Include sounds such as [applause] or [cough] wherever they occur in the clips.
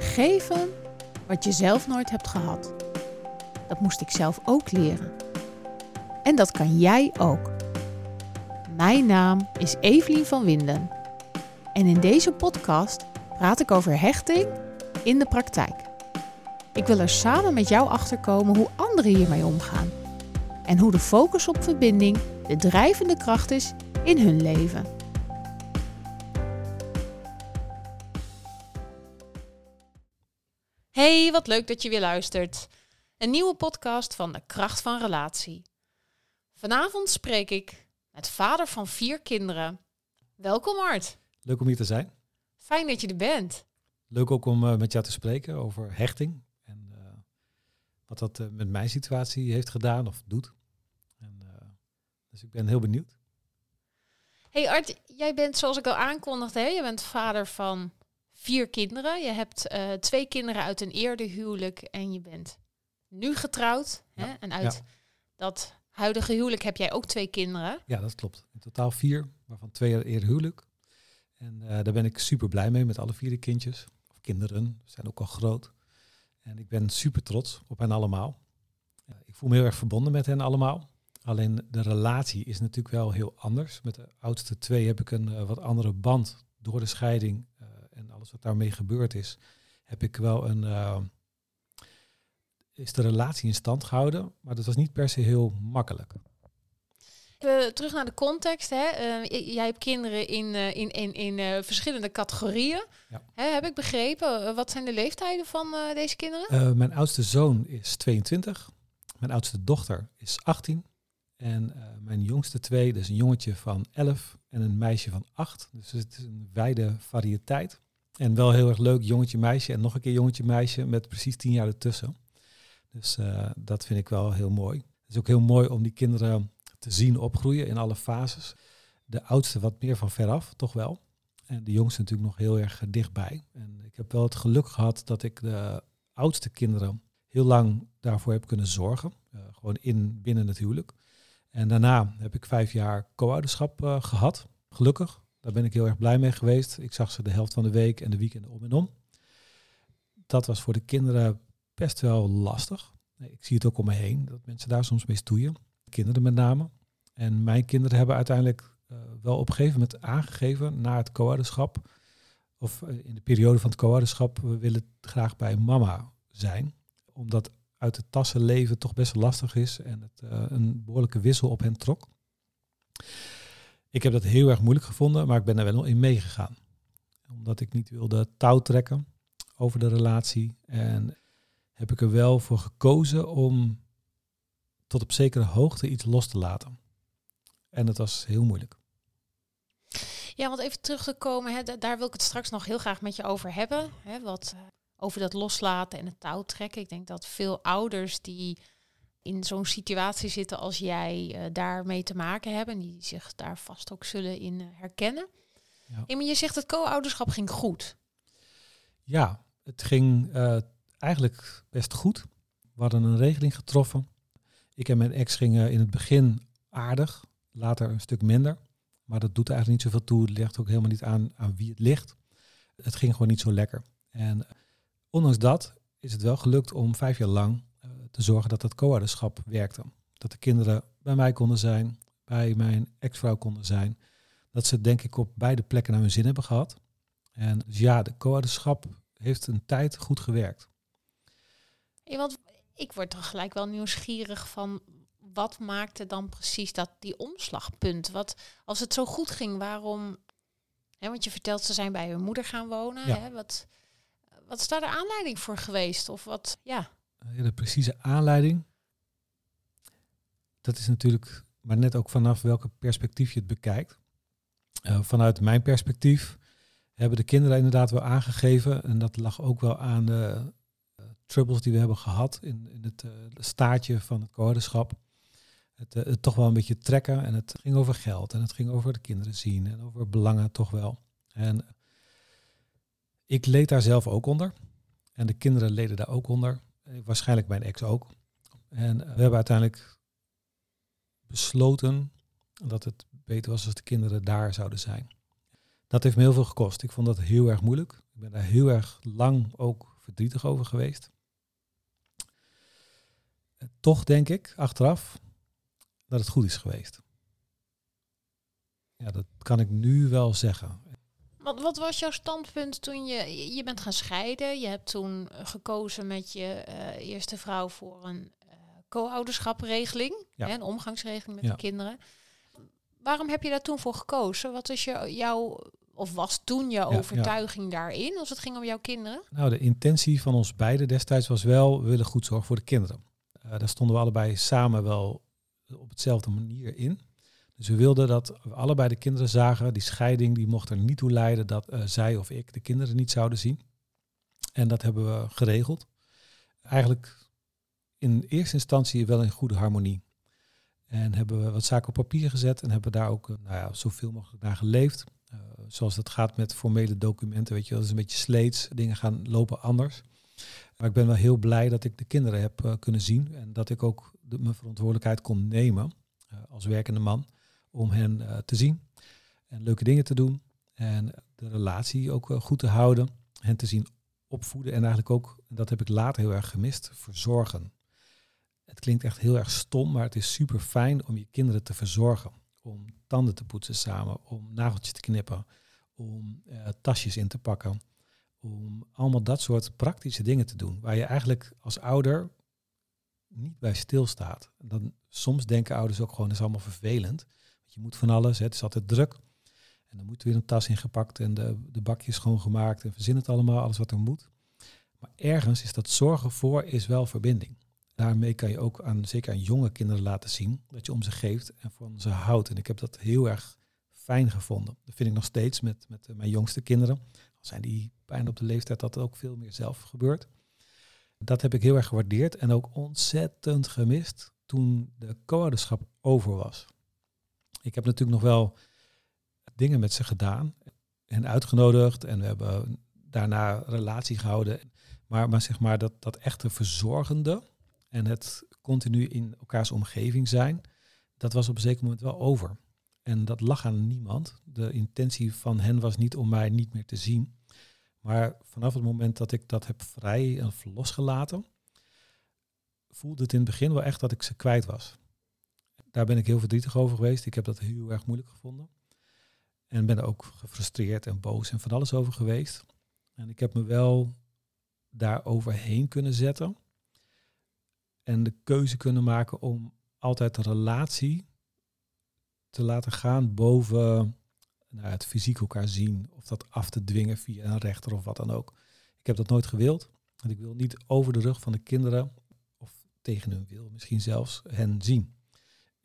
Geven wat je zelf nooit hebt gehad. Dat moest ik zelf ook leren. En dat kan jij ook. Mijn naam is Evelien van Winden. En in deze podcast praat ik over hechting in de praktijk. Ik wil er samen met jou achter komen hoe anderen hiermee omgaan. En hoe de focus op verbinding de drijvende kracht is in hun leven. Hey, wat leuk dat je weer luistert. Een nieuwe podcast van de kracht van relatie. Vanavond spreek ik met vader van vier kinderen. Welkom Art. Leuk om hier te zijn. Fijn dat je er bent. Leuk ook om uh, met jou te spreken over hechting. En uh, wat dat uh, met mijn situatie heeft gedaan of doet. En, dus ik ben heel benieuwd. Hey Art, jij bent zoals ik al aankondigde, hè? je bent vader van vier kinderen. Je hebt uh, twee kinderen uit een eerder huwelijk en je bent nu getrouwd. Ja. Hè? En uit ja. dat huidige huwelijk heb jij ook twee kinderen. Ja, dat klopt. In totaal vier, waarvan twee eerder huwelijk. En uh, daar ben ik super blij mee met alle vier de kindjes. Of kinderen, ze zijn ook al groot. En ik ben super trots op hen allemaal. Uh, ik voel me heel erg verbonden met hen allemaal. Alleen de relatie is natuurlijk wel heel anders. Met de oudste twee heb ik een wat andere band door de scheiding en alles wat daarmee gebeurd is, heb ik wel een. Uh, is de relatie in stand gehouden, maar dat was niet per se heel makkelijk. Terug naar de context. Hè. Uh, jij hebt kinderen in, uh, in, in, in verschillende categorieën. Ja. Hè, heb ik begrepen. wat zijn de leeftijden van deze kinderen? mijn oudste zoon is 22. Mijn oudste dochter is 18. En mijn jongste twee, dus een jongetje van 11 en een meisje van 8. Dus het is een wijde variëteit. En wel heel erg leuk, jongetje, meisje en nog een keer jongetje, meisje met precies tien jaar ertussen. Dus uh, dat vind ik wel heel mooi. Het is ook heel mooi om die kinderen te zien opgroeien in alle fases. De oudste wat meer van veraf, toch wel. En de jongste natuurlijk nog heel erg dichtbij. En ik heb wel het geluk gehad dat ik de oudste kinderen heel lang daarvoor heb kunnen zorgen. Uh, gewoon in, binnen het huwelijk. En daarna heb ik vijf jaar co-ouderschap uh, gehad, gelukkig. Daar ben ik heel erg blij mee geweest. Ik zag ze de helft van de week en de weekenden om en om. Dat was voor de kinderen best wel lastig. Ik zie het ook om me heen, dat mensen daar soms mee stoeien. Kinderen met name. En mijn kinderen hebben uiteindelijk uh, wel op een gegeven moment aangegeven na het co-ouderschap, of in de periode van het co-ouderschap, we willen graag bij mama zijn. Omdat uit het tassen leven toch best lastig is en het uh, een behoorlijke wissel op hen trok. Ik heb dat heel erg moeilijk gevonden, maar ik ben er wel in meegegaan. Omdat ik niet wilde touw trekken over de relatie. En heb ik er wel voor gekozen om tot op zekere hoogte iets los te laten. En dat was heel moeilijk. Ja, want even terug te komen, hè, daar wil ik het straks nog heel graag met je over hebben. Hè, wat uh, over dat loslaten en het touw trekken. Ik denk dat veel ouders die in zo'n situatie zitten als jij uh, daarmee te maken hebben, die zich daar vast ook zullen in uh, herkennen. Ja. Je zegt het co-ouderschap ging goed. Ja, het ging uh, eigenlijk best goed. We hadden een regeling getroffen. Ik en mijn ex gingen in het begin aardig, later een stuk minder. Maar dat doet eigenlijk niet zoveel toe. Het ligt ook helemaal niet aan, aan wie het ligt. Het ging gewoon niet zo lekker. En ondanks dat is het wel gelukt om vijf jaar lang te zorgen dat dat co-ouderschap werkte. Dat de kinderen bij mij konden zijn, bij mijn ex-vrouw konden zijn. Dat ze denk ik op beide plekken naar hun zin hebben gehad. En dus ja, de co-ouderschap heeft een tijd goed gewerkt. Ja, want ik word dan gelijk wel nieuwsgierig van wat maakte dan precies dat die omslagpunt? Wat als het zo goed ging, waarom? Hè, want je vertelt ze zijn bij hun moeder gaan wonen. Ja. Hè, wat, wat is daar de aanleiding voor geweest? Of wat? Ja de precieze aanleiding, dat is natuurlijk maar net ook vanaf welke perspectief je het bekijkt. Uh, vanuit mijn perspectief hebben de kinderen inderdaad wel aangegeven, en dat lag ook wel aan de uh, troubles die we hebben gehad in, in het uh, staartje van het cohorderschap. Het, het, toch wel een beetje trekken en het ging over geld en het ging over de kinderen zien en over belangen toch wel. En ik leed daar zelf ook onder en de kinderen leden daar ook onder. Waarschijnlijk mijn ex ook. En we hebben uiteindelijk besloten dat het beter was als de kinderen daar zouden zijn. Dat heeft me heel veel gekost. Ik vond dat heel erg moeilijk. Ik ben daar heel erg lang ook verdrietig over geweest. Toch denk ik, achteraf, dat het goed is geweest. Ja, dat kan ik nu wel zeggen. Wat, wat was jouw standpunt toen je, je bent gaan scheiden? Je hebt toen gekozen met je uh, eerste vrouw voor een uh, co-ouderschapregeling, ja. een omgangsregeling met de kinderen. Waarom heb je daar toen voor gekozen? Wat is je, jouw, of was toen jouw overtuiging daarin als het ging om jouw kinderen? Nou, de intentie van ons beiden destijds was wel, we willen goed zorgen voor de kinderen. Uh, daar stonden we allebei samen wel op hetzelfde manier in. Dus we wilden dat allebei de kinderen zagen. Die scheiding die mocht er niet toe leiden dat uh, zij of ik de kinderen niet zouden zien. En dat hebben we geregeld. Eigenlijk in eerste instantie wel in goede harmonie. En hebben we wat zaken op papier gezet en hebben daar ook uh, nou ja, zoveel mogelijk naar geleefd. Uh, zoals dat gaat met formele documenten, weet je, dat is een beetje sleets. Dingen gaan lopen anders. Maar ik ben wel heel blij dat ik de kinderen heb kunnen zien en dat ik ook de, mijn verantwoordelijkheid kon nemen als werkende man om hen uh, te zien en leuke dingen te doen en de relatie ook uh, goed te houden, hen te zien opvoeden en eigenlijk ook, dat heb ik later heel erg gemist, verzorgen. Het klinkt echt heel erg stom, maar het is super fijn om je kinderen te verzorgen. Om tanden te poetsen samen, om nageltjes te knippen, om uh, tasjes in te pakken. Om allemaal dat soort praktische dingen te doen, waar je eigenlijk als ouder niet bij stilstaat. Dan, soms denken ouders ook gewoon, dat is allemaal vervelend je moet van alles, het is altijd druk. En dan moet weer een tas ingepakt en de, de bakjes schoongemaakt en verzin het allemaal, alles wat er moet. Maar ergens is dat zorgen voor is wel verbinding. Daarmee kan je ook aan, zeker aan jonge kinderen laten zien dat je om ze geeft en van ze houdt. En ik heb dat heel erg fijn gevonden. Dat vind ik nog steeds met, met mijn jongste kinderen. Al zijn die bijna op de leeftijd dat ook veel meer zelf gebeurt. Dat heb ik heel erg gewaardeerd en ook ontzettend gemist toen de co-ouderschap over was. Ik heb natuurlijk nog wel dingen met ze gedaan en uitgenodigd en we hebben daarna relatie gehouden. Maar, maar zeg maar dat, dat echte verzorgende en het continu in elkaars omgeving zijn, dat was op een zeker moment wel over. En dat lag aan niemand. De intentie van hen was niet om mij niet meer te zien. Maar vanaf het moment dat ik dat heb vrij en losgelaten, voelde het in het begin wel echt dat ik ze kwijt was. Daar ben ik heel verdrietig over geweest. Ik heb dat heel erg moeilijk gevonden. En ben er ook gefrustreerd en boos en van alles over geweest. En ik heb me wel daar overheen kunnen zetten. En de keuze kunnen maken om altijd de relatie te laten gaan boven nou, het fysiek elkaar zien. Of dat af te dwingen via een rechter of wat dan ook. Ik heb dat nooit gewild. Want ik wil niet over de rug van de kinderen, of tegen hun wil misschien zelfs, hen zien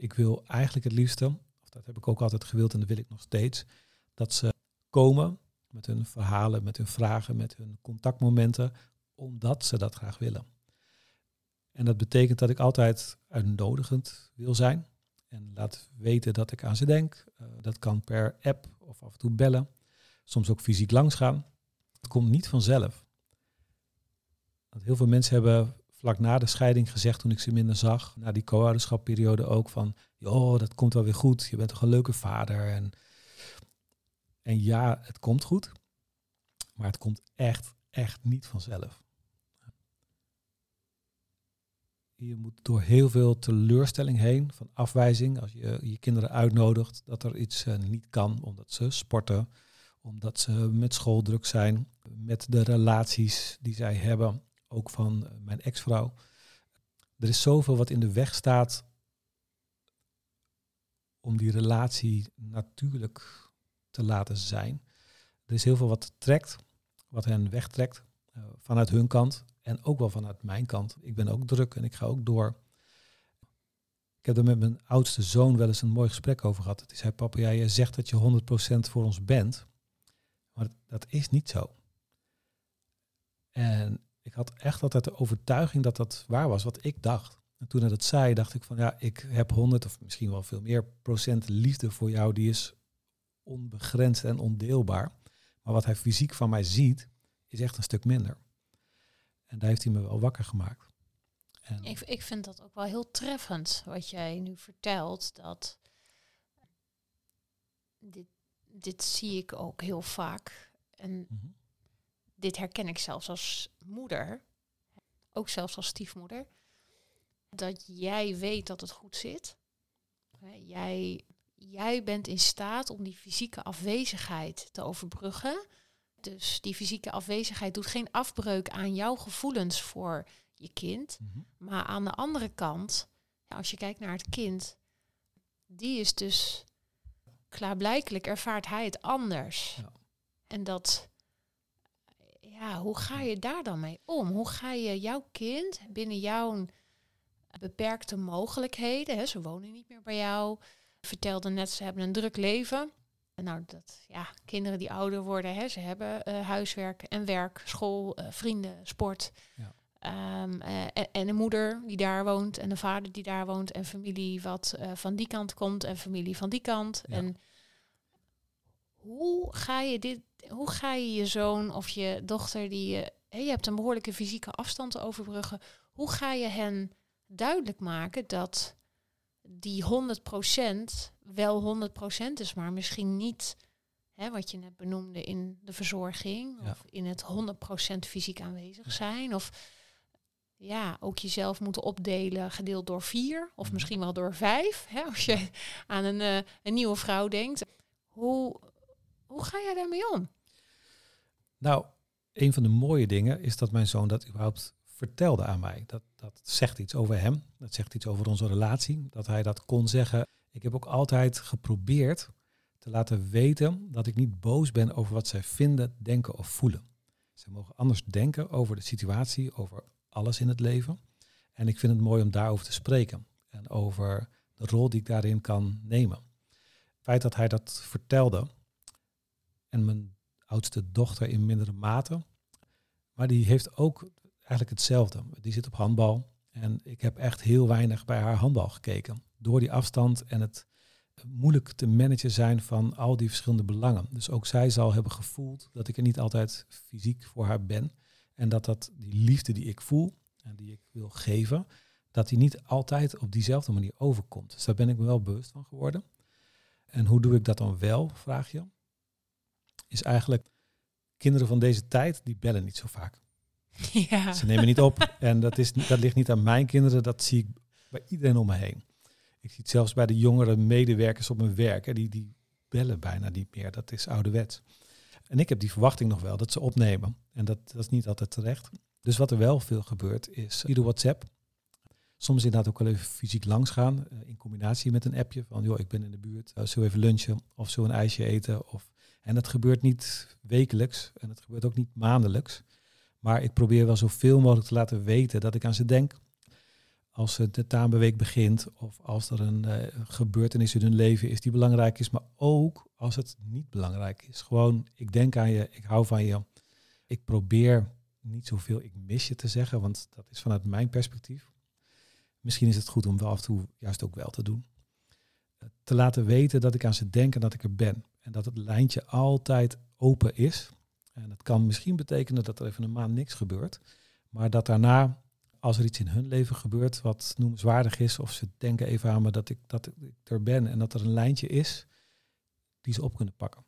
ik wil eigenlijk het liefste, of dat heb ik ook altijd gewild en dat wil ik nog steeds, dat ze komen met hun verhalen, met hun vragen, met hun contactmomenten, omdat ze dat graag willen. En dat betekent dat ik altijd uitnodigend wil zijn en laat weten dat ik aan ze denk. Uh, dat kan per app of af en toe bellen, soms ook fysiek langsgaan. Het komt niet vanzelf. Want heel veel mensen hebben vlak na de scheiding gezegd toen ik ze minder zag. Na die co-ouderschapperiode ook van, joh, dat komt wel weer goed. Je bent toch een leuke vader. En, en ja, het komt goed. Maar het komt echt, echt niet vanzelf. Je moet door heel veel teleurstelling heen, van afwijzing. Als je je kinderen uitnodigt dat er iets uh, niet kan, omdat ze sporten, omdat ze met schooldruk zijn, met de relaties die zij hebben ook van eh, mijn ex-vrouw. Er is zoveel wat in de weg staat om die relatie natuurlijk te laten zijn. Er is heel veel wat trekt, wat hen wegtrekt uh, vanuit hun kant en ook wel vanuit mijn kant. Ik ben ook druk en ik ga ook door. Ik heb er met mijn oudste zoon wel eens een mooi gesprek over gehad. Hij zei, papa, jij zegt dat je 100% voor ons bent, maar dat is niet zo. En ik had echt altijd de overtuiging dat dat waar was, wat ik dacht. En toen hij dat zei, dacht ik van ja, ik heb honderd of misschien wel veel meer procent liefde voor jou, die is onbegrensd en ondeelbaar. Maar wat hij fysiek van mij ziet, is echt een stuk minder. En daar heeft hij me wel wakker gemaakt. En ik, ik vind dat ook wel heel treffend, wat jij nu vertelt, dat dit, dit zie ik ook heel vaak. En mhm dit herken ik zelfs als moeder, ook zelfs als stiefmoeder, dat jij weet dat het goed zit. Jij, jij bent in staat om die fysieke afwezigheid te overbruggen. Dus die fysieke afwezigheid doet geen afbreuk aan jouw gevoelens voor je kind. Mhm. Maar aan de andere kant, als je kijkt naar het kind, die is dus klaarblijkelijk ervaart hij het anders. Ja. En dat, ja, hoe ga je daar dan mee om? Hoe ga je jouw kind binnen jouw beperkte mogelijkheden, hè, ze wonen niet meer bij jou, vertelde net, ze hebben een druk leven. En nou, dat, ja, kinderen die ouder worden, hè, ze hebben eh, huiswerk en werk, school, eh, vrienden, sport. Ja. Ehm, eh, en, en een moeder die daar woont en een vader die daar woont en familie wat van die kant komt en familie van die kant. Ja. En hoe ga je dit, hoe ga je je zoon of je dochter die je, je hebt een behoorlijke fysieke afstand te overbruggen, hoe ga je hen duidelijk maken dat die 100% wel 100% is, maar misschien niet hè, wat je net benoemde in de verzorging Ja. of in het 100% fysiek aanwezig zijn of ja, ook jezelf moeten opdelen gedeeld door vier of Mhm. misschien wel door vijf, hè, als je aan een, eh, een nieuwe vrouw denkt. Hoe, hoe ga jij daarmee om? Nou, een van de mooie dingen is dat mijn zoon dat überhaupt vertelde aan mij. Dat, dat zegt iets over hem. Dat zegt iets over onze relatie. Dat hij dat kon zeggen. Ik heb ook altijd geprobeerd te laten weten dat ik niet boos ben over wat zij vinden, denken of voelen. Ze mogen anders denken over de situatie, over alles in het leven. En ik vind het mooi om daarover te spreken. En over de rol die ik daarin kan nemen. Het feit dat hij dat vertelde. En mijn oudste dochter in mindere mate. Maar die heeft ook eigenlijk hetzelfde. Die zit op handbal. En ik heb echt heel weinig bij haar handbal gekeken. Door die afstand en het moeilijk te managen zijn van al die verschillende belangen. Dus ook zij zal hebben gevoeld dat ik er niet altijd fysiek voor haar ben. En dat dat die liefde die ik voel en die ik wil geven, dat die niet altijd op diezelfde manier overkomt. Dus daar ben ik me wel bewust van geworden. En hoe doe ik dat dan wel, vraag je? Is eigenlijk kinderen van deze tijd, die bellen niet zo vaak. [laughs] Ja. Ze nemen niet op. En dat, is, dat ligt niet aan mijn kinderen, dat zie ik bij iedereen om me heen. Ik zie het zelfs bij de jongere medewerkers op mijn werk. Hè, die, die bellen bijna niet meer. Dat is ouderwets. En ik heb die verwachting nog wel dat ze opnemen. En dat, dat is niet altijd terecht. Dus wat er wel veel gebeurt is via de WhatsApp. Soms inderdaad ook wel even fysiek langs gaan. eh, in combinatie met een appje van, joh, ik ben in de buurt. Uh, zullen we even lunchen? Of zo een ijsje eten? Of, en dat gebeurt niet wekelijks. En het gebeurt ook niet maandelijks. Maar ik probeer wel zoveel mogelijk te laten weten dat ik aan ze denk. Als de tentamenweek begint of als er een eh, gebeurtenis in hun leven is die belangrijk is, maar ook als het niet belangrijk is. Gewoon, ik denk aan je, ik hou van je. Ik probeer niet zoveel ik mis je te zeggen, want dat is vanuit mijn perspectief. Misschien is het goed om wel af en toe juist ook wel te doen. Eh, Te laten weten dat ik aan ze denk en dat ik er ben. En dat het lijntje altijd open is. En dat kan misschien betekenen dat er even een maand niks gebeurt. Maar dat daarna, als er iets in hun leven gebeurt wat noemenswaardig is, of ze denken even aan me dat ik, dat ik er ben en dat er een lijntje is die ze op kunnen pakken.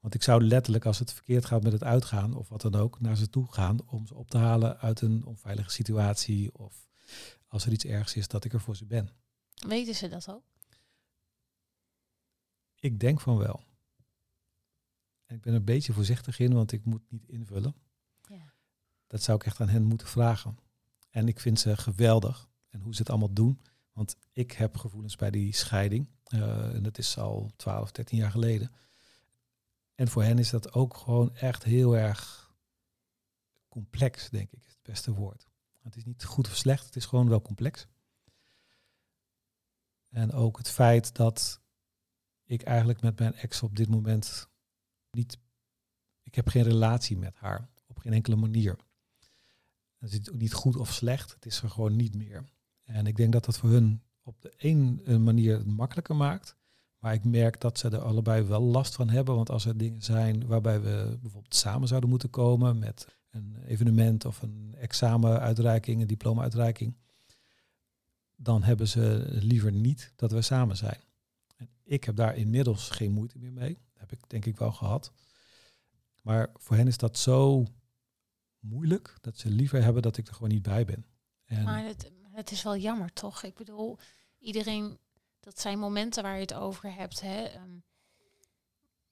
Want ik zou letterlijk, als het verkeerd gaat met het uitgaan of wat dan ook, naar ze toe gaan om ze op te halen uit een onveilige situatie. Of als er iets ergs is, dat ik er voor ze ben. Weten ze dat ook? Ik denk van wel. En ik ben er een beetje voorzichtig in, want ik moet niet invullen. Ja. Dat zou ik echt aan hen moeten vragen. En ik vind ze geweldig. En hoe ze het allemaal doen. Want ik heb gevoelens bij die scheiding. Eh, en dat is al 12, 13 jaar geleden. En voor hen is dat ook gewoon echt heel erg complex, denk ik, is het beste woord. Het is niet goed of slecht, het is gewoon wel complex. En ook het feit dat ik eigenlijk met mijn ex op dit moment niet. Ik heb geen relatie met haar op geen enkele manier. Het is niet goed of slecht, het is er gewoon niet meer. En ik denk dat dat voor hun op de een manier het makkelijker maakt. Maar ik merk dat ze er allebei wel last van hebben. Want als er dingen zijn waarbij we bijvoorbeeld samen zouden moeten komen met een evenement of een examenuitreiking, een diploma-uitreiking, dan hebben ze liever niet dat we samen zijn. En ik heb daar inmiddels geen moeite meer mee. Dat heb ik denk ik wel gehad. Maar voor hen is dat zo moeilijk dat ze liever hebben dat ik er gewoon niet bij ben. En maar het, het is wel jammer, toch? Ik bedoel, iedereen, dat zijn momenten waar je het over hebt, hè? Ehm,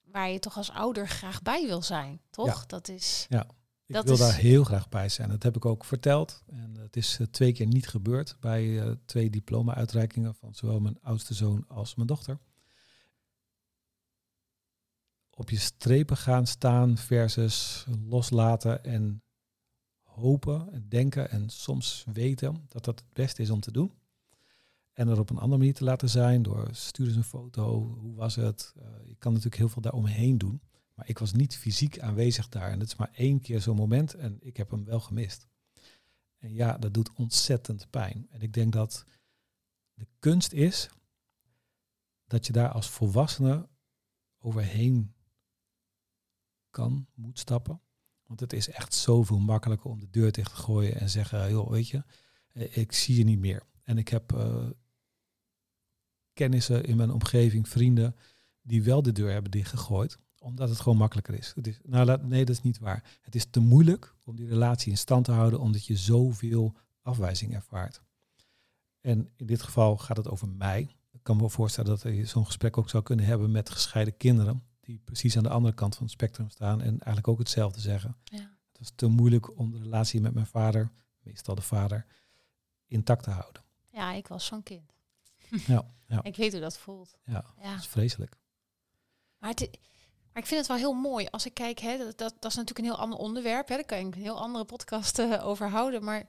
waar je toch als ouder graag bij wil zijn, toch? Dat is. Ja. Ik wil daar heel graag bij zijn. Dat heb ik ook verteld. En het is eh, twee keer niet gebeurd bij uh, twee diploma-uitreikingen van zowel mijn oudste zoon als mijn dochter. Op je strepen gaan staan versus loslaten en hopen en denken en soms weten dat dat het beste is om te doen. En er op een andere manier te laten zijn door stuur eens een foto, hoe was het? Uh, je kan natuurlijk heel veel daaromheen doen. Maar ik was niet fysiek aanwezig daar. En het is maar één keer zo'n moment en ik heb hem wel gemist. En ja, dat doet ontzettend pijn. En ik denk dat de kunst is dat je daar als volwassene overheen kan, moet stappen. Want het is echt zoveel makkelijker om de deur dicht te gooien en zeggen, joh, weet je, eh, ik zie je niet meer. En ik heb uh, kennissen in mijn omgeving, vrienden, die wel de deur hebben dichtgegooid omdat het gewoon makkelijker is. Het is nou, nee, dat is niet waar. Het is te moeilijk om die relatie in stand te houden, omdat je zoveel afwijzing ervaart. En in dit geval gaat het over mij. Ik kan me wel voorstellen dat je zo'n gesprek ook zou kunnen hebben met gescheiden kinderen, die precies aan de andere kant van het spectrum staan en eigenlijk ook hetzelfde zeggen. Ja. Het is te moeilijk om de relatie met mijn vader, meestal de vader, intact te houden. Ja, ik was zo'n kind. Ja, [laughs] ja. ik weet hoe dat voelt. Ja, ja. dat is vreselijk. Maar het, maar ik vind het wel heel mooi als ik kijk, hè, dat, dat, dat is natuurlijk een heel ander onderwerp. Hè, daar kan ik een heel andere podcast uh, over houden. Maar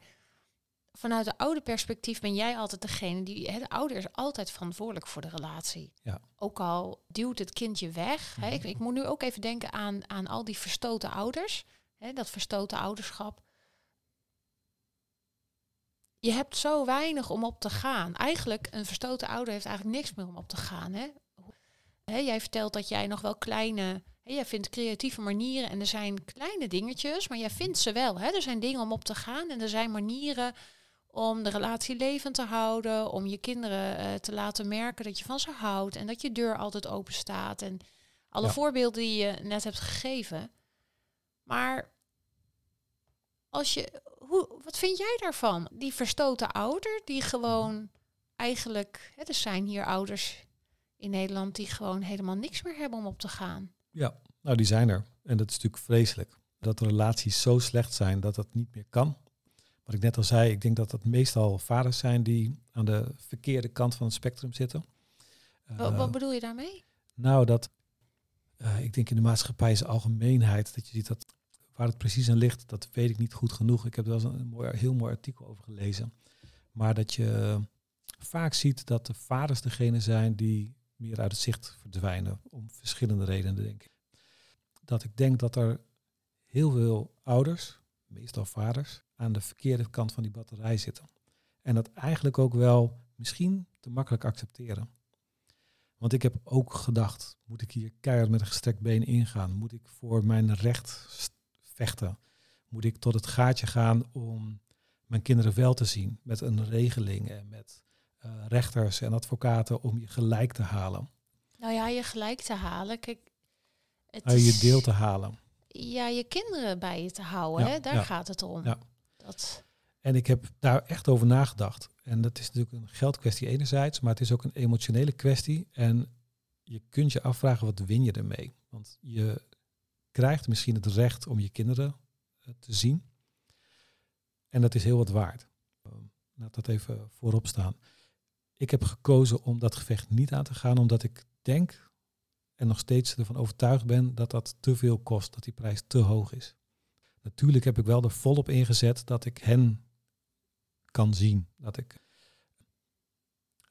vanuit de oude perspectief ben jij altijd degene die. Hè, de ouder is altijd verantwoordelijk voor de relatie. Ja. Ook al duwt het kindje weg. Hè, ik, ik, moet nu ook even denken aan, aan al die verstoten ouders. Hè, dat verstoten ouderschap. Je hebt zo weinig om op te gaan. Eigenlijk, een verstoten ouder heeft eigenlijk niks meer om op te gaan. Hè? Jij vertelt dat jij nog wel kleine, jij vindt creatieve manieren en er zijn kleine dingetjes, maar jij vindt ze wel. Er zijn dingen om op te gaan en er zijn manieren om de relatie levend te houden, om je kinderen eh, te laten merken dat je van ze houdt en dat je deur altijd open staat en alle voorbeelden die je net hebt gegeven. Maar als je, hoe, wat vind jij daarvan? Die verstoten ouder die gewoon eigenlijk, hè, er zijn hier ouders in Nederland die gewoon helemaal niks meer hebben om op te gaan. Ja, nou die zijn er. En dat is natuurlijk vreselijk. Dat de relaties zo slecht zijn dat dat niet meer kan. Wat ik net al zei, ik denk dat dat meestal vaders zijn die aan de verkeerde kant van het spectrum zitten. Wat, wat bedoel je daarmee? Nou, dat uh, ik denk in de maatschappij is algemeenheid dat je ziet dat waar het precies aan ligt, dat weet ik niet goed genoeg. Ik heb er wel een mooi, heel mooi artikel over gelezen. Maar dat je vaak ziet dat de vaders degene zijn die meer uit het zicht verdwijnen. Om verschillende redenen, denk ik. Dat ik denk dat er heel veel ouders, meestal vaders, aan de verkeerde kant van die batterij zitten. En dat eigenlijk ook wel misschien te makkelijk accepteren. Want ik heb ook gedacht, moet ik hier keihard met een gestrekt been ingaan? Moet ik voor mijn recht vechten? Moet ik tot het gaatje gaan om mijn kinderen wel te zien met een regeling en met uh, rechters en advocaten om je gelijk te halen? Nou ja, je gelijk te halen. Kijk, het uh, je deel te halen. Ja, je kinderen bij je te houden. hè? Daar gaat het om. Ja. Dat... En ik heb daar echt over nagedacht. En dat is natuurlijk een geldkwestie enerzijds, maar het is ook een emotionele kwestie. En je kunt je afvragen, wat win je ermee? Want je krijgt misschien het recht om je kinderen eh, te zien. En dat is heel wat waard. Laat dat even voorop staan. Ik heb gekozen om dat gevecht niet aan te gaan, omdat ik denk en nog steeds ervan overtuigd ben dat dat te veel kost, dat die prijs te hoog is. Natuurlijk heb ik wel er volop ingezet dat ik hen kan zien, dat ik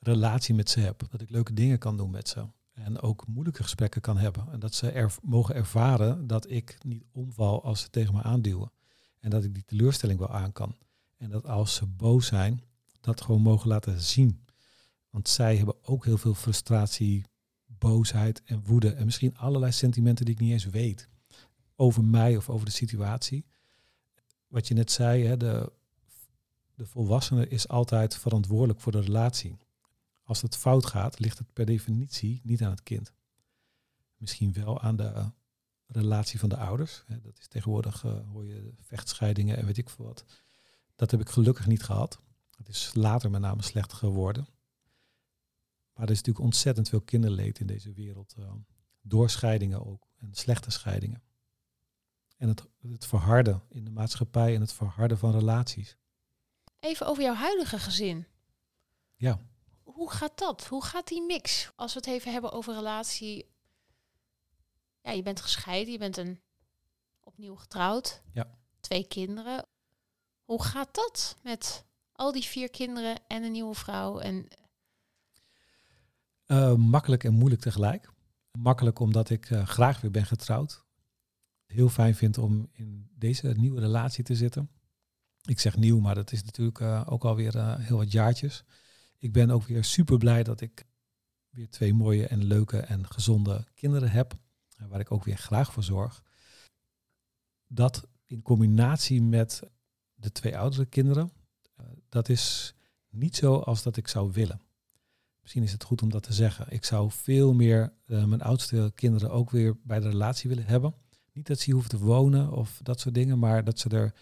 relatie met ze heb, dat ik leuke dingen kan doen met ze en ook moeilijke gesprekken kan hebben en dat ze er mogen ervaren dat ik niet omval als ze tegen me aanduwen en dat ik die teleurstelling wel aan kan en dat als ze boos zijn, dat gewoon mogen laten zien want zij hebben ook heel veel frustratie, boosheid en woede. En misschien allerlei sentimenten die ik niet eens weet. Over mij of over de situatie. Wat je net zei, hè, de, de volwassene is altijd verantwoordelijk voor de relatie. Als het fout gaat, ligt het per definitie niet aan het kind. Misschien wel aan de relatie van de ouders. Dat is tegenwoordig, uh, hoor je vechtscheidingen en weet ik veel wat. Dat heb ik gelukkig niet gehad. Het is later met name slecht geworden. Maar er is natuurlijk ontzettend veel kinderleed in deze wereld. Uh, door scheidingen ook. En slechte scheidingen. En het, het verharden in de maatschappij en het verharden van relaties. Even over jouw huidige gezin. Ja. Hoe gaat dat? Hoe gaat die mix? Als we het even hebben over relatie. Ja, je bent gescheiden, je bent een opnieuw getrouwd. Ja. Twee kinderen. Hoe gaat dat met al die vier kinderen en een nieuwe vrouw? En... Uh, makkelijk en moeilijk tegelijk. Makkelijk omdat ik uh, graag weer ben getrouwd. Heel fijn vind om in deze nieuwe relatie te zitten. Ik zeg nieuw, maar dat is natuurlijk uh, ook alweer heel wat jaartjes. Ik ben ook weer super blij dat ik weer twee mooie en leuke en gezonde kinderen heb. Waar ik ook weer graag voor zorg. Dat in combinatie met de twee oudere kinderen, dat is niet zo als dat ik zou willen. Misschien is het goed om dat te zeggen. Ik zou veel meer uh, mijn oudste kinderen ook weer bij de relatie willen hebben. Niet dat ze hier hoeven te wonen of dat soort dingen, maar dat ze er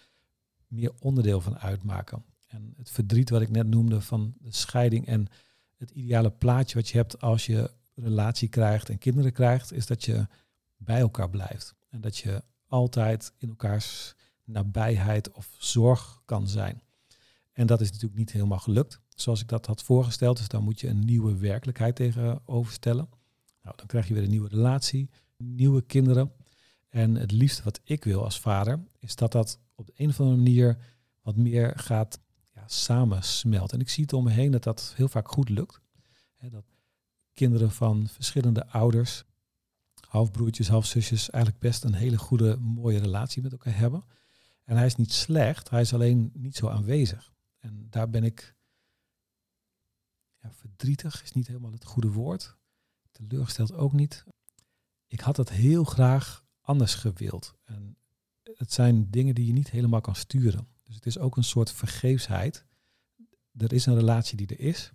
meer onderdeel van uitmaken. En het verdriet wat ik net noemde van de scheiding en het ideale plaatje wat je hebt als je relatie krijgt en kinderen krijgt, is dat je bij elkaar blijft. En dat je altijd in elkaars nabijheid of zorg kan zijn. En dat is natuurlijk niet helemaal gelukt zoals ik dat had voorgesteld. Dus dan moet je een nieuwe werkelijkheid tegenover stellen. Nou, dan krijg je weer een nieuwe relatie, nieuwe kinderen. En het liefste wat ik wil als vader, is dat dat op de een of andere manier wat meer gaat ja, samensmelten. En ik zie het om me heen dat dat heel vaak goed lukt. dat kinderen van verschillende ouders, halfbroertjes, halfzusjes, eigenlijk best een hele goede, mooie relatie met elkaar hebben. En hij is niet slecht, hij is alleen niet zo aanwezig. En daar ben ik verdrietig is niet helemaal het goede woord. Teleurgesteld ook niet. Ik had het heel graag anders gewild. En het zijn dingen die je niet helemaal kan sturen. Dus het is ook een soort vergeefsheid. Er is een relatie die er is.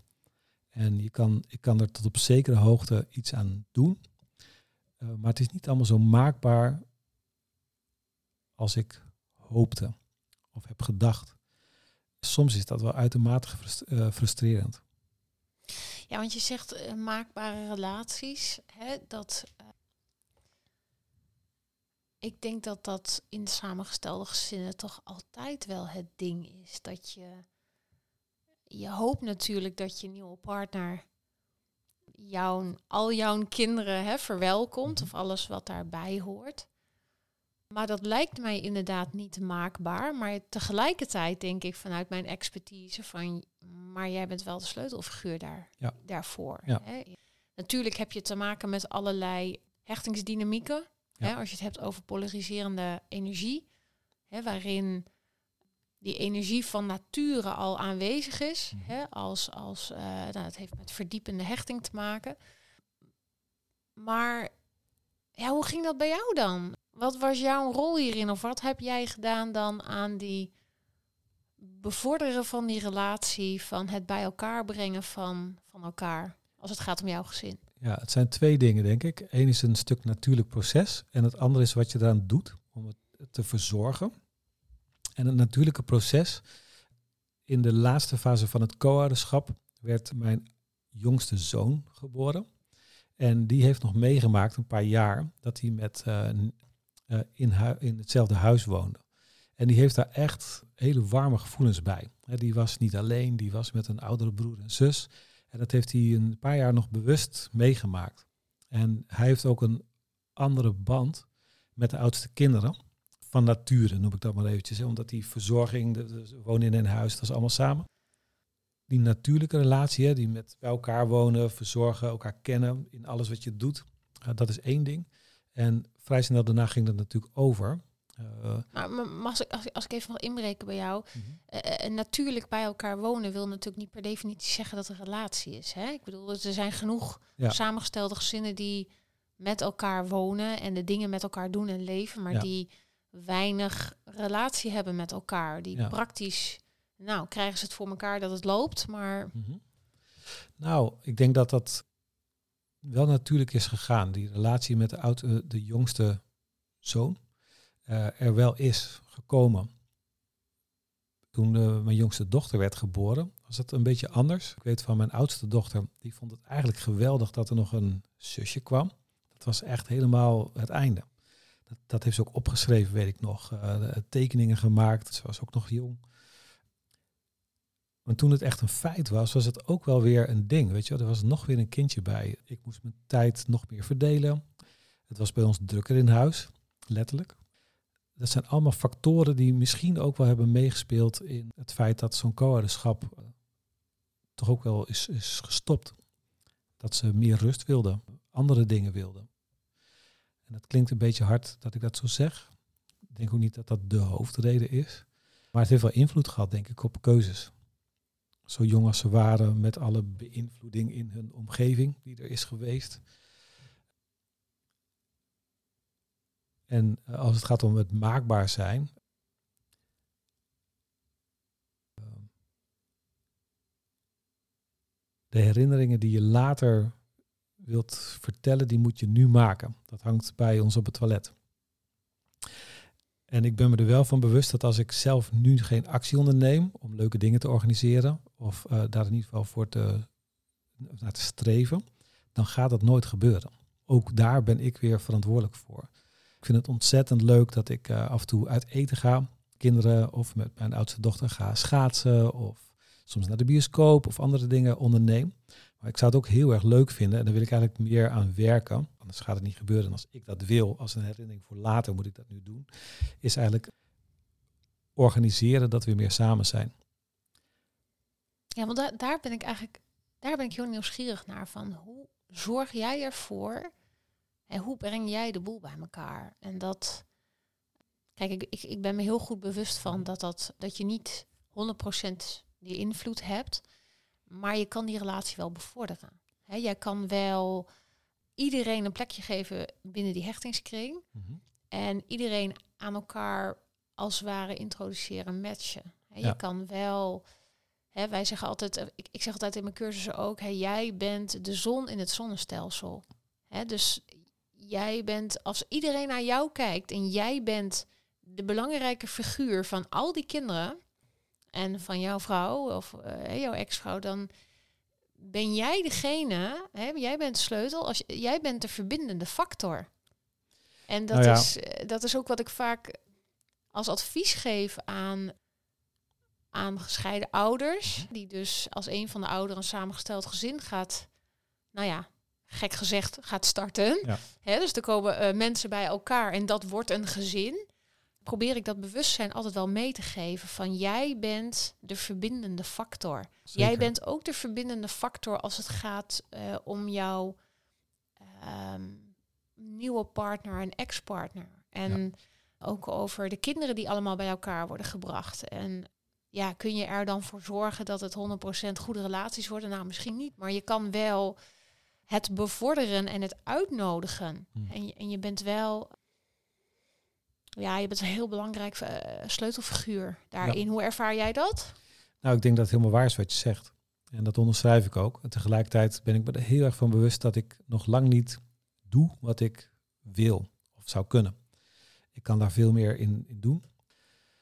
En je kan, ik kan er tot op zekere hoogte iets aan doen. Uh, maar het is niet allemaal zo maakbaar als ik hoopte of heb gedacht. Soms is dat wel uitermate uh, frustrerend. Ja, want je zegt uh, maakbare relaties. Hè, dat, uh, ik denk dat dat in samengestelde gezinnen toch altijd wel het ding is. Dat je, je hoopt natuurlijk dat je nieuwe partner jouw, al jouw kinderen hè, verwelkomt. Of alles wat daarbij hoort. Maar dat lijkt mij inderdaad niet maakbaar. Maar tegelijkertijd denk ik vanuit mijn expertise van, maar jij bent wel de sleutelfiguur daar, ja. daarvoor. Hè? Natuurlijk heb je te maken met allerlei hechtingsdynamieken. Hè? Als je het hebt over polariserende energie, hè, waarin die energie van nature al aanwezig is. Mhm. Hè? Als, als, uh, nou, het heeft met verdiepende hechting te maken. Maar ja, hoe ging dat bij jou dan? Wat was jouw rol hierin? Of wat heb jij gedaan dan aan die bevorderen van die relatie, van het bij elkaar brengen van, van elkaar, als het gaat om jouw gezin? Ja, het zijn twee dingen, denk ik. Eén is een stuk natuurlijk proces en het andere is wat je eraan doet om het te verzorgen. En het natuurlijke proces, in de laatste fase van het co-ouderschap werd mijn jongste zoon geboren. En die heeft nog meegemaakt, een paar jaar, dat hij met uh, uh, in, in hetzelfde huis woonde. En die heeft daar echt hele warme gevoelens bij. die was niet alleen, die was met een oudere broer en zus. En dat heeft hij een paar jaar nog bewust meegemaakt. En hij heeft ook een andere band met de oudste kinderen. Van nature noem ik dat maar eventjes. Omdat die verzorging, de, wonen in een huis, dat is allemaal samen. Die natuurlijke relatie, hè, die met bij elkaar wonen, verzorgen, elkaar kennen in alles wat je doet. dat is één ding. En vrij snel daarna ging dat natuurlijk over. Uh, maar mag ik, als, als ik even mag inbreken bij jou. Mm natuurlijk bij elkaar wonen wil natuurlijk niet per definitie zeggen dat er een relatie is. Hè? Ik bedoel, er zijn genoeg samengestelde gezinnen die met elkaar wonen en de dingen met elkaar doen en leven, maar die weinig relatie hebben met elkaar. Die praktisch, nou, krijgen ze het voor elkaar dat het loopt, maar. Mhm. Nou, ik denk dat dat wel natuurlijk is gegaan. Die relatie met de, oude, de jongste zoon uh, er wel is gekomen. Toen uh, mijn jongste dochter werd geboren, was het een beetje anders. Ik weet van mijn oudste dochter, die vond het eigenlijk geweldig dat er nog een zusje kwam. Dat was echt helemaal het einde. Dat, dat heeft ze ook opgeschreven, weet ik nog. Uh, tekeningen gemaakt, ze was ook nog jong. Maar toen het echt een feit was, was het ook wel weer een ding. Weet je, er was nog weer een kindje bij. Ik moest mijn tijd nog meer verdelen. Het was bij ons drukker in huis, letterlijk. Dat zijn allemaal factoren die misschien ook wel hebben meegespeeld in het feit dat zo'n co-ouderschap eh, toch ook wel is, is gestopt. Dat ze meer rust wilden, andere dingen wilden. En dat klinkt een beetje hard dat ik dat zo zeg. Ik denk ook niet dat dat de hoofdreden is. Maar het heeft wel invloed gehad, denk ik, op keuzes. Zo jong als ze waren, met alle beïnvloeding in hun omgeving die er is geweest. En eh, als het gaat om het maakbaar zijn. Ehm, de herinneringen die je later wilt vertellen, die moet je nu maken. Dat hangt bij ons op het toilet. En ik ben me er wel van bewust dat als ik zelf nu geen actie onderneem om leuke dingen te organiseren, of uh, daar in ieder geval voor te, naar te streven, dan gaat dat nooit gebeuren. Ook daar ben ik weer verantwoordelijk voor. Ik vind het ontzettend leuk dat ik uh, af en toe uit eten ga. Kinderen of met mijn oudste dochter ga schaatsen of soms naar de bioscoop of andere dingen onderneem. Maar ik zou het ook heel erg leuk vinden en daar wil ik eigenlijk meer aan werken. Anders gaat het niet gebeuren. En als ik dat wil, als een herinnering voor later moet ik dat nu doen. Is eigenlijk organiseren dat we meer samen zijn. Ja, want daar, daar ben ik eigenlijk, daar ben ik heel nieuwsgierig naar. Van hoe zorg jij ervoor en hoe breng jij de boel bij elkaar? En dat, kijk, ik, ik, ik ben me heel goed bewust van dat, dat, dat je niet 100% die invloed hebt, maar je kan die relatie wel bevorderen. He, jij kan wel iedereen een plekje geven binnen die hechtingskring mhm. en iedereen aan elkaar als het ware introduceren, matchen. Je kan wel, hè, wij zeggen altijd, eh, ik, ik zeg altijd in mijn cursussen ook, hè, jij bent de zon in het zonnestelsel. Hè, dus jij bent, als iedereen naar jou kijkt en jij bent de belangrijke figuur van al die kinderen en van jouw vrouw of uh, jouw ex-vrouw, dan ben jij degene, hè, jij bent de sleutel, als, jij bent de verbindende factor. En dat, nou is, eh, dat is ook wat ik vaak als advies geef aan, aan gescheiden ouders, die dus als een van de ouderen een samengesteld gezin gaat, nou ja, gek gezegd, gaat starten. Ja. dus er komen uh, mensen bij elkaar en dat wordt een gezin. Probeer ik dat bewustzijn altijd wel mee te geven van jij bent de verbindende factor. Jij bent ook de verbindende factor als het gaat uh, om jouw um, nieuwe partner en ex-partner. En ook over de kinderen die allemaal bij elkaar worden gebracht. En ja, kun je er dan voor zorgen dat het 100% goede relaties worden? Nou, misschien niet, maar je kan wel het bevorderen en het uitnodigen. Hmm. En, je, en je bent wel, ja, je bent een heel belangrijk uh, sleutelfiguur daarin. Hoe ervaar jij dat? Nou, ik denk dat het helemaal waar is wat je zegt. En dat onderschrijf ik ook. En tegelijkertijd ben ik me er heel erg van bewust dat ik nog lang niet doe wat ik wil of zou kunnen. Ik kan daar veel meer in, in doen.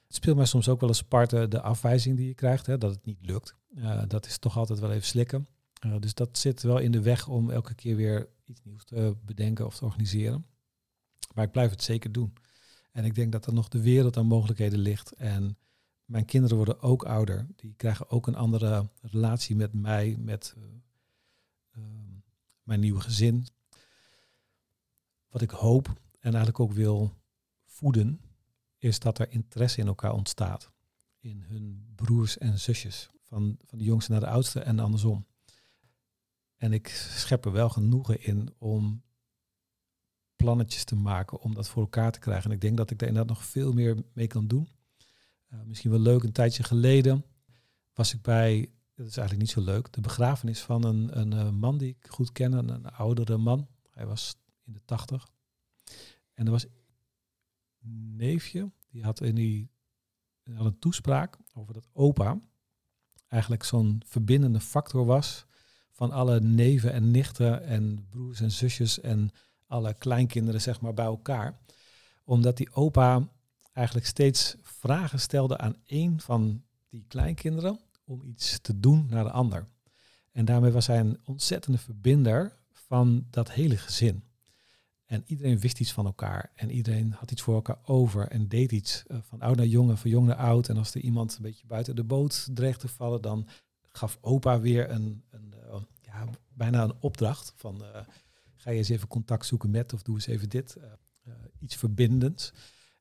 Het speelt mij soms ook wel eens apart de afwijzing die je krijgt, hè, dat het niet lukt. Uh, dat is toch altijd wel even slikken. Uh, dus dat zit wel in de weg om elke keer weer iets nieuws te bedenken of te organiseren. Maar ik blijf het zeker doen. En ik denk dat er nog de wereld aan mogelijkheden ligt. En mijn kinderen worden ook ouder. Die krijgen ook een andere relatie met mij, met uh, uh, mijn nieuwe gezin. Wat ik hoop en eigenlijk ook wil voeden, is dat er interesse in elkaar ontstaat. In hun broers en zusjes. Van, van de jongste naar de oudste en andersom. En ik schep er wel genoegen in om plannetjes te maken om dat voor elkaar te krijgen. En ik denk dat ik daar inderdaad nog veel meer mee kan doen. Uh, misschien wel leuk, een tijdje geleden was ik bij, dat is eigenlijk niet zo leuk, de begrafenis van een, een, uh, man die ik goed ken, een, een, oudere man. Hij was in de tachtig. En er was een neefje, die had in die had een toespraak over dat opa eigenlijk zo'n verbindende factor was van alle neven en nichten en broers en zusjes en alle kleinkinderen zeg maar bij elkaar. Omdat die opa eigenlijk steeds vragen stelde aan één van die kleinkinderen om iets te doen naar de ander. En daarmee was hij een ontzettende verbinder van dat hele gezin. En iedereen wist iets van elkaar. En iedereen had iets voor elkaar over en deed iets uh, van oud naar jong en van jong naar oud. En als er iemand een beetje buiten de boot dreigde te vallen, dan gaf opa weer een, een uh, ja, bijna een opdracht van uh, ga je eens even contact zoeken met of doe eens even dit. iets verbindends.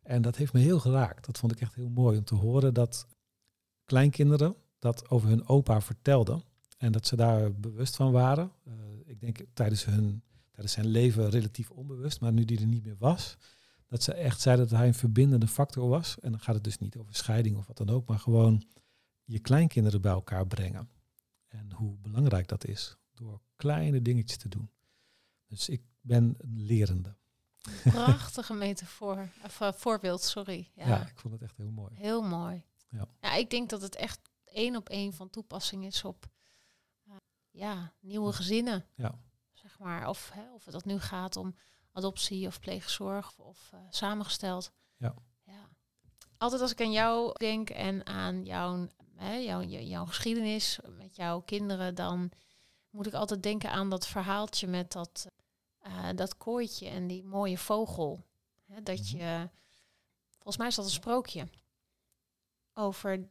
En dat heeft me heel geraakt. Dat vond ik echt heel mooi om te horen dat kleinkinderen dat over hun opa vertelden. En dat ze daar bewust van waren. ik denk tijdens hun tijdens zijn leven relatief onbewust, maar nu die er niet meer was, dat ze echt zeiden dat hij een verbindende factor was. En dan gaat het dus niet over scheiding of wat dan ook, maar gewoon je kleinkinderen bij elkaar brengen. En hoe belangrijk dat is door kleine dingetjes te doen. Dus ik ben een lerende. Prachtige [laughs] metafoor, of uh, voorbeeld, sorry. Ja. ja. ik vond het echt heel mooi. Heel mooi. Ja. ja, ik denk dat het echt één op één van toepassing is op uh, ja, nieuwe gezinnen. Ja maar. Of, hè, of dat nu gaat om adoptie of pleegzorg of uh, samengesteld. Ja. ja. Altijd als ik aan jou denk en aan jouw, hè, jouw, jouw geschiedenis met jouw kinderen, dan moet ik altijd denken aan dat verhaaltje met dat, uh, dat kooitje en die mooie vogel. Hè, dat mhm. je, volgens mij is dat een sprookje over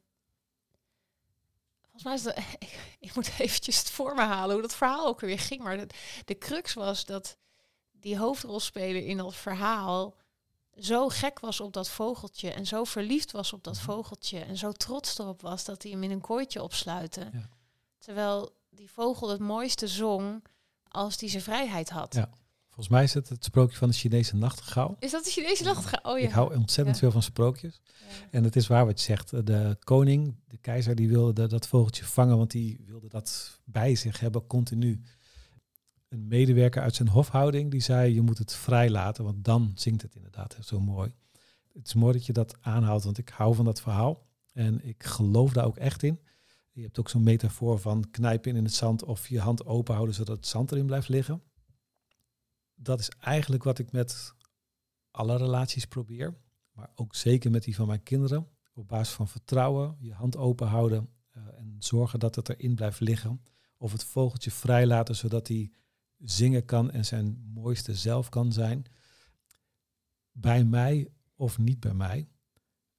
Volgens mij is dat, [laughs] ik, moet eventjes het voor me halen hoe dat verhaal ook weer ging. Maar de, de crux was dat die hoofdrolspeler in dat verhaal zo gek was op dat vogeltje en zo verliefd was op dat mhm. vogeltje en zo trots erop was dat hij hem in een kooitje opsluiten. Ja. Terwijl die vogel het mooiste zong als hij zijn vrijheid had. Ja. Volgens mij is het het sprookje van de Chinese nachtegaal. Is dat de Chinese nachtegaal? Oh ja. Ik hou ontzettend veel van sprookjes. En het is waar wat je zegt. De koning, de keizer, die wilde dat vogeltje vangen, want die wilde dat bij zich hebben continu. Een medewerker uit zijn hofhouding die zei: Je moet het vrij laten, want dan zingt het inderdaad zo mooi. Het is mooi dat je dat aanhaalt, want ik hou van dat verhaal. En ik geloof daar ook echt in. Je hebt ook zo'n metafoor van knijpen in het zand of je hand open houden zodat het zand erin blijft liggen dat is eigenlijk wat ik met alle relaties probeer. Maar ook zeker met die van mijn kinderen. Op basis van vertrouwen, je hand open houden uh, en zorgen dat het erin blijft liggen. Of het vogeltje vrijlaten zodat hij zingen kan en zijn mooiste zelf kan zijn. Bij mij of niet bij mij.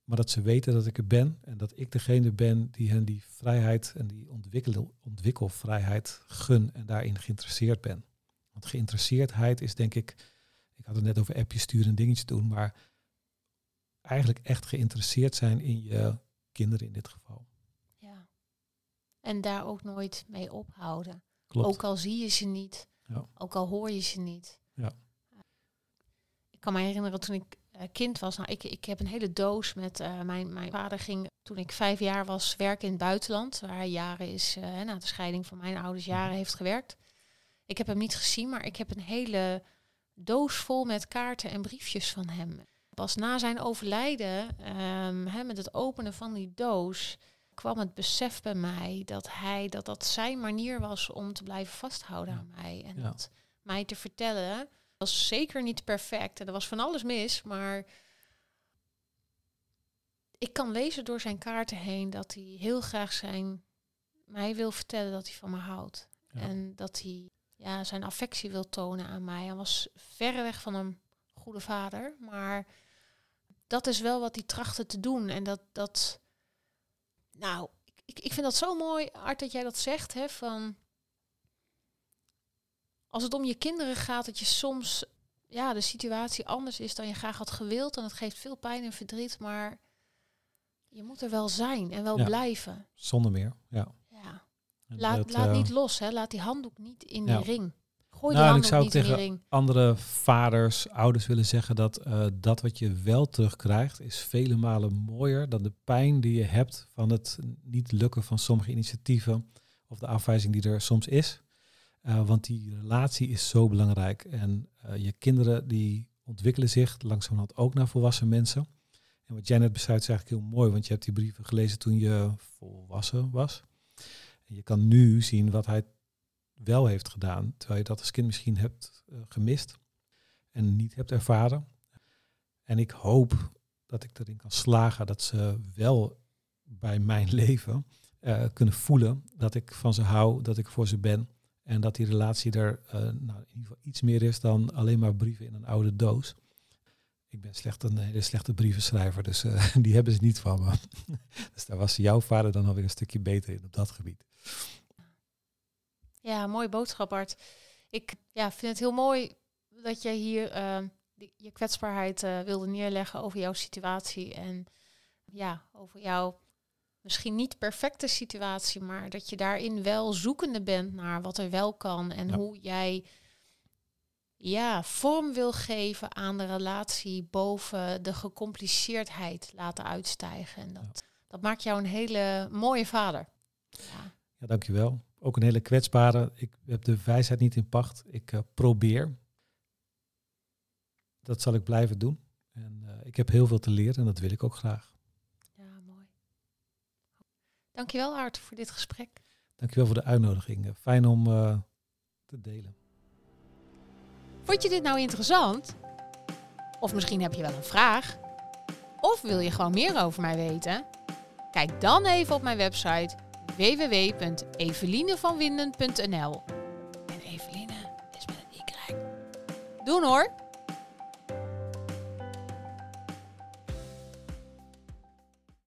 Maar dat ze weten dat ik er ben en dat ik degene ben die hen die vrijheid en die ontwikkel, ontwikkelvrijheid gun en daarin geïnteresseerd ben. Want geïnteresseerdheid is denk ik, ik had het net over appjes sturen en dingetjes doen, maar eigenlijk echt geïnteresseerd zijn in je kinderen in dit geval. Ja. En daar ook nooit mee ophouden. Klopt. Ook al zie je ze niet, ja. ook al hoor je ze niet. Ja. Ik kan me herinneren toen ik kind was. Nou, ik, ik heb een hele doos met uh, mijn, mijn vader ging toen ik vijf jaar was werken in het buitenland. Waar hij jaren is, uh, na de scheiding van mijn ouders, jaren mhm. heeft gewerkt. Ik heb hem niet gezien, maar ik heb een hele doos vol met kaarten en briefjes van hem. Pas na zijn overlijden, um, met het openen van die doos, kwam het besef bij mij dat hij dat dat zijn manier was om te blijven vasthouden aan mij en dat mij te vertellen was zeker niet perfect en er was van alles mis, maar ik kan lezen door zijn kaarten heen dat hij heel graag zijn mij wil vertellen dat hij van me houdt en dat hij ja, zijn affectie wil tonen aan mij. Hij was verreweg van een goede vader, maar dat is wel wat hij trachtte te doen. En dat, dat nou, ik, ik vind dat zo mooi, Art, dat jij dat zegt, hè, van als het om je kinderen gaat, dat je soms ja, de situatie anders is dan je graag had gewild. En het geeft veel pijn en verdriet, maar je moet er wel zijn en wel blijven. Zonder meer, ja. Laat, laat niet eh, los, hè. laat die handdoek niet in die ring. Gooi nou, die handdoek ik zou niet tegen in die ring. andere vaders, ouders willen zeggen dat uh, dat wat je wel terugkrijgt, is vele malen mooier dan de pijn die je hebt van het niet lukken van sommige initiatieven of de afwijzing die er soms is. Uh, want die relatie is zo belangrijk. En je kinderen die ontwikkelen zich langzamerhand ook naar volwassen mensen. En wat jij net beschrijft is eigenlijk heel mooi, want je hebt die brieven gelezen toen je volwassen was je kan nu zien wat hij wel heeft gedaan, terwijl je dat als kind misschien hebt uh, gemist en niet hebt ervaren. En ik hoop dat ik erin kan slagen dat ze wel bij mijn [laughs] leven kunnen voelen dat ik van ze hou, dat ik voor ze ben. En dat die relatie er uh, nou, in ieder geval iets meer is dan alleen maar brieven in een oude doos. Ik ben slecht een hele slechte brievenschrijver, dus uh, [laughs] die hebben ze niet van me. [laughs] dus daar was jouw vader dan alweer een stukje beter in op dat gebied. Ja, mooie boodschap Art. Ik ja, vind het heel mooi dat je hier uh, je kwetsbaarheid uh, wilde neerleggen over jouw situatie. En ja, over jouw misschien niet perfecte situatie, maar dat je daarin wel zoekende bent naar wat er wel kan en hoe jij ja, vorm wil geven aan de relatie boven de gecompliceerdheid laten uitstijgen. En dat, dat maakt jou een hele mooie vader. Ja. ja, dankjewel. Ook een hele kwetsbare. Ik heb de wijsheid niet in pacht. Ik uh, probeer. Dat zal ik blijven doen. En uh, ik heb heel veel te leren en dat wil ik ook graag. Dankjewel Art voor dit gesprek. Dankjewel voor de uitnodiging. Fijn om uh, te delen. Vond je dit nou interessant? Of misschien heb je wel een vraag? Of wil je gewoon meer over mij weten? Kijk dan even op mijn website www.evelinevanwinden.nl En Eveline is met een y. Doen hoor!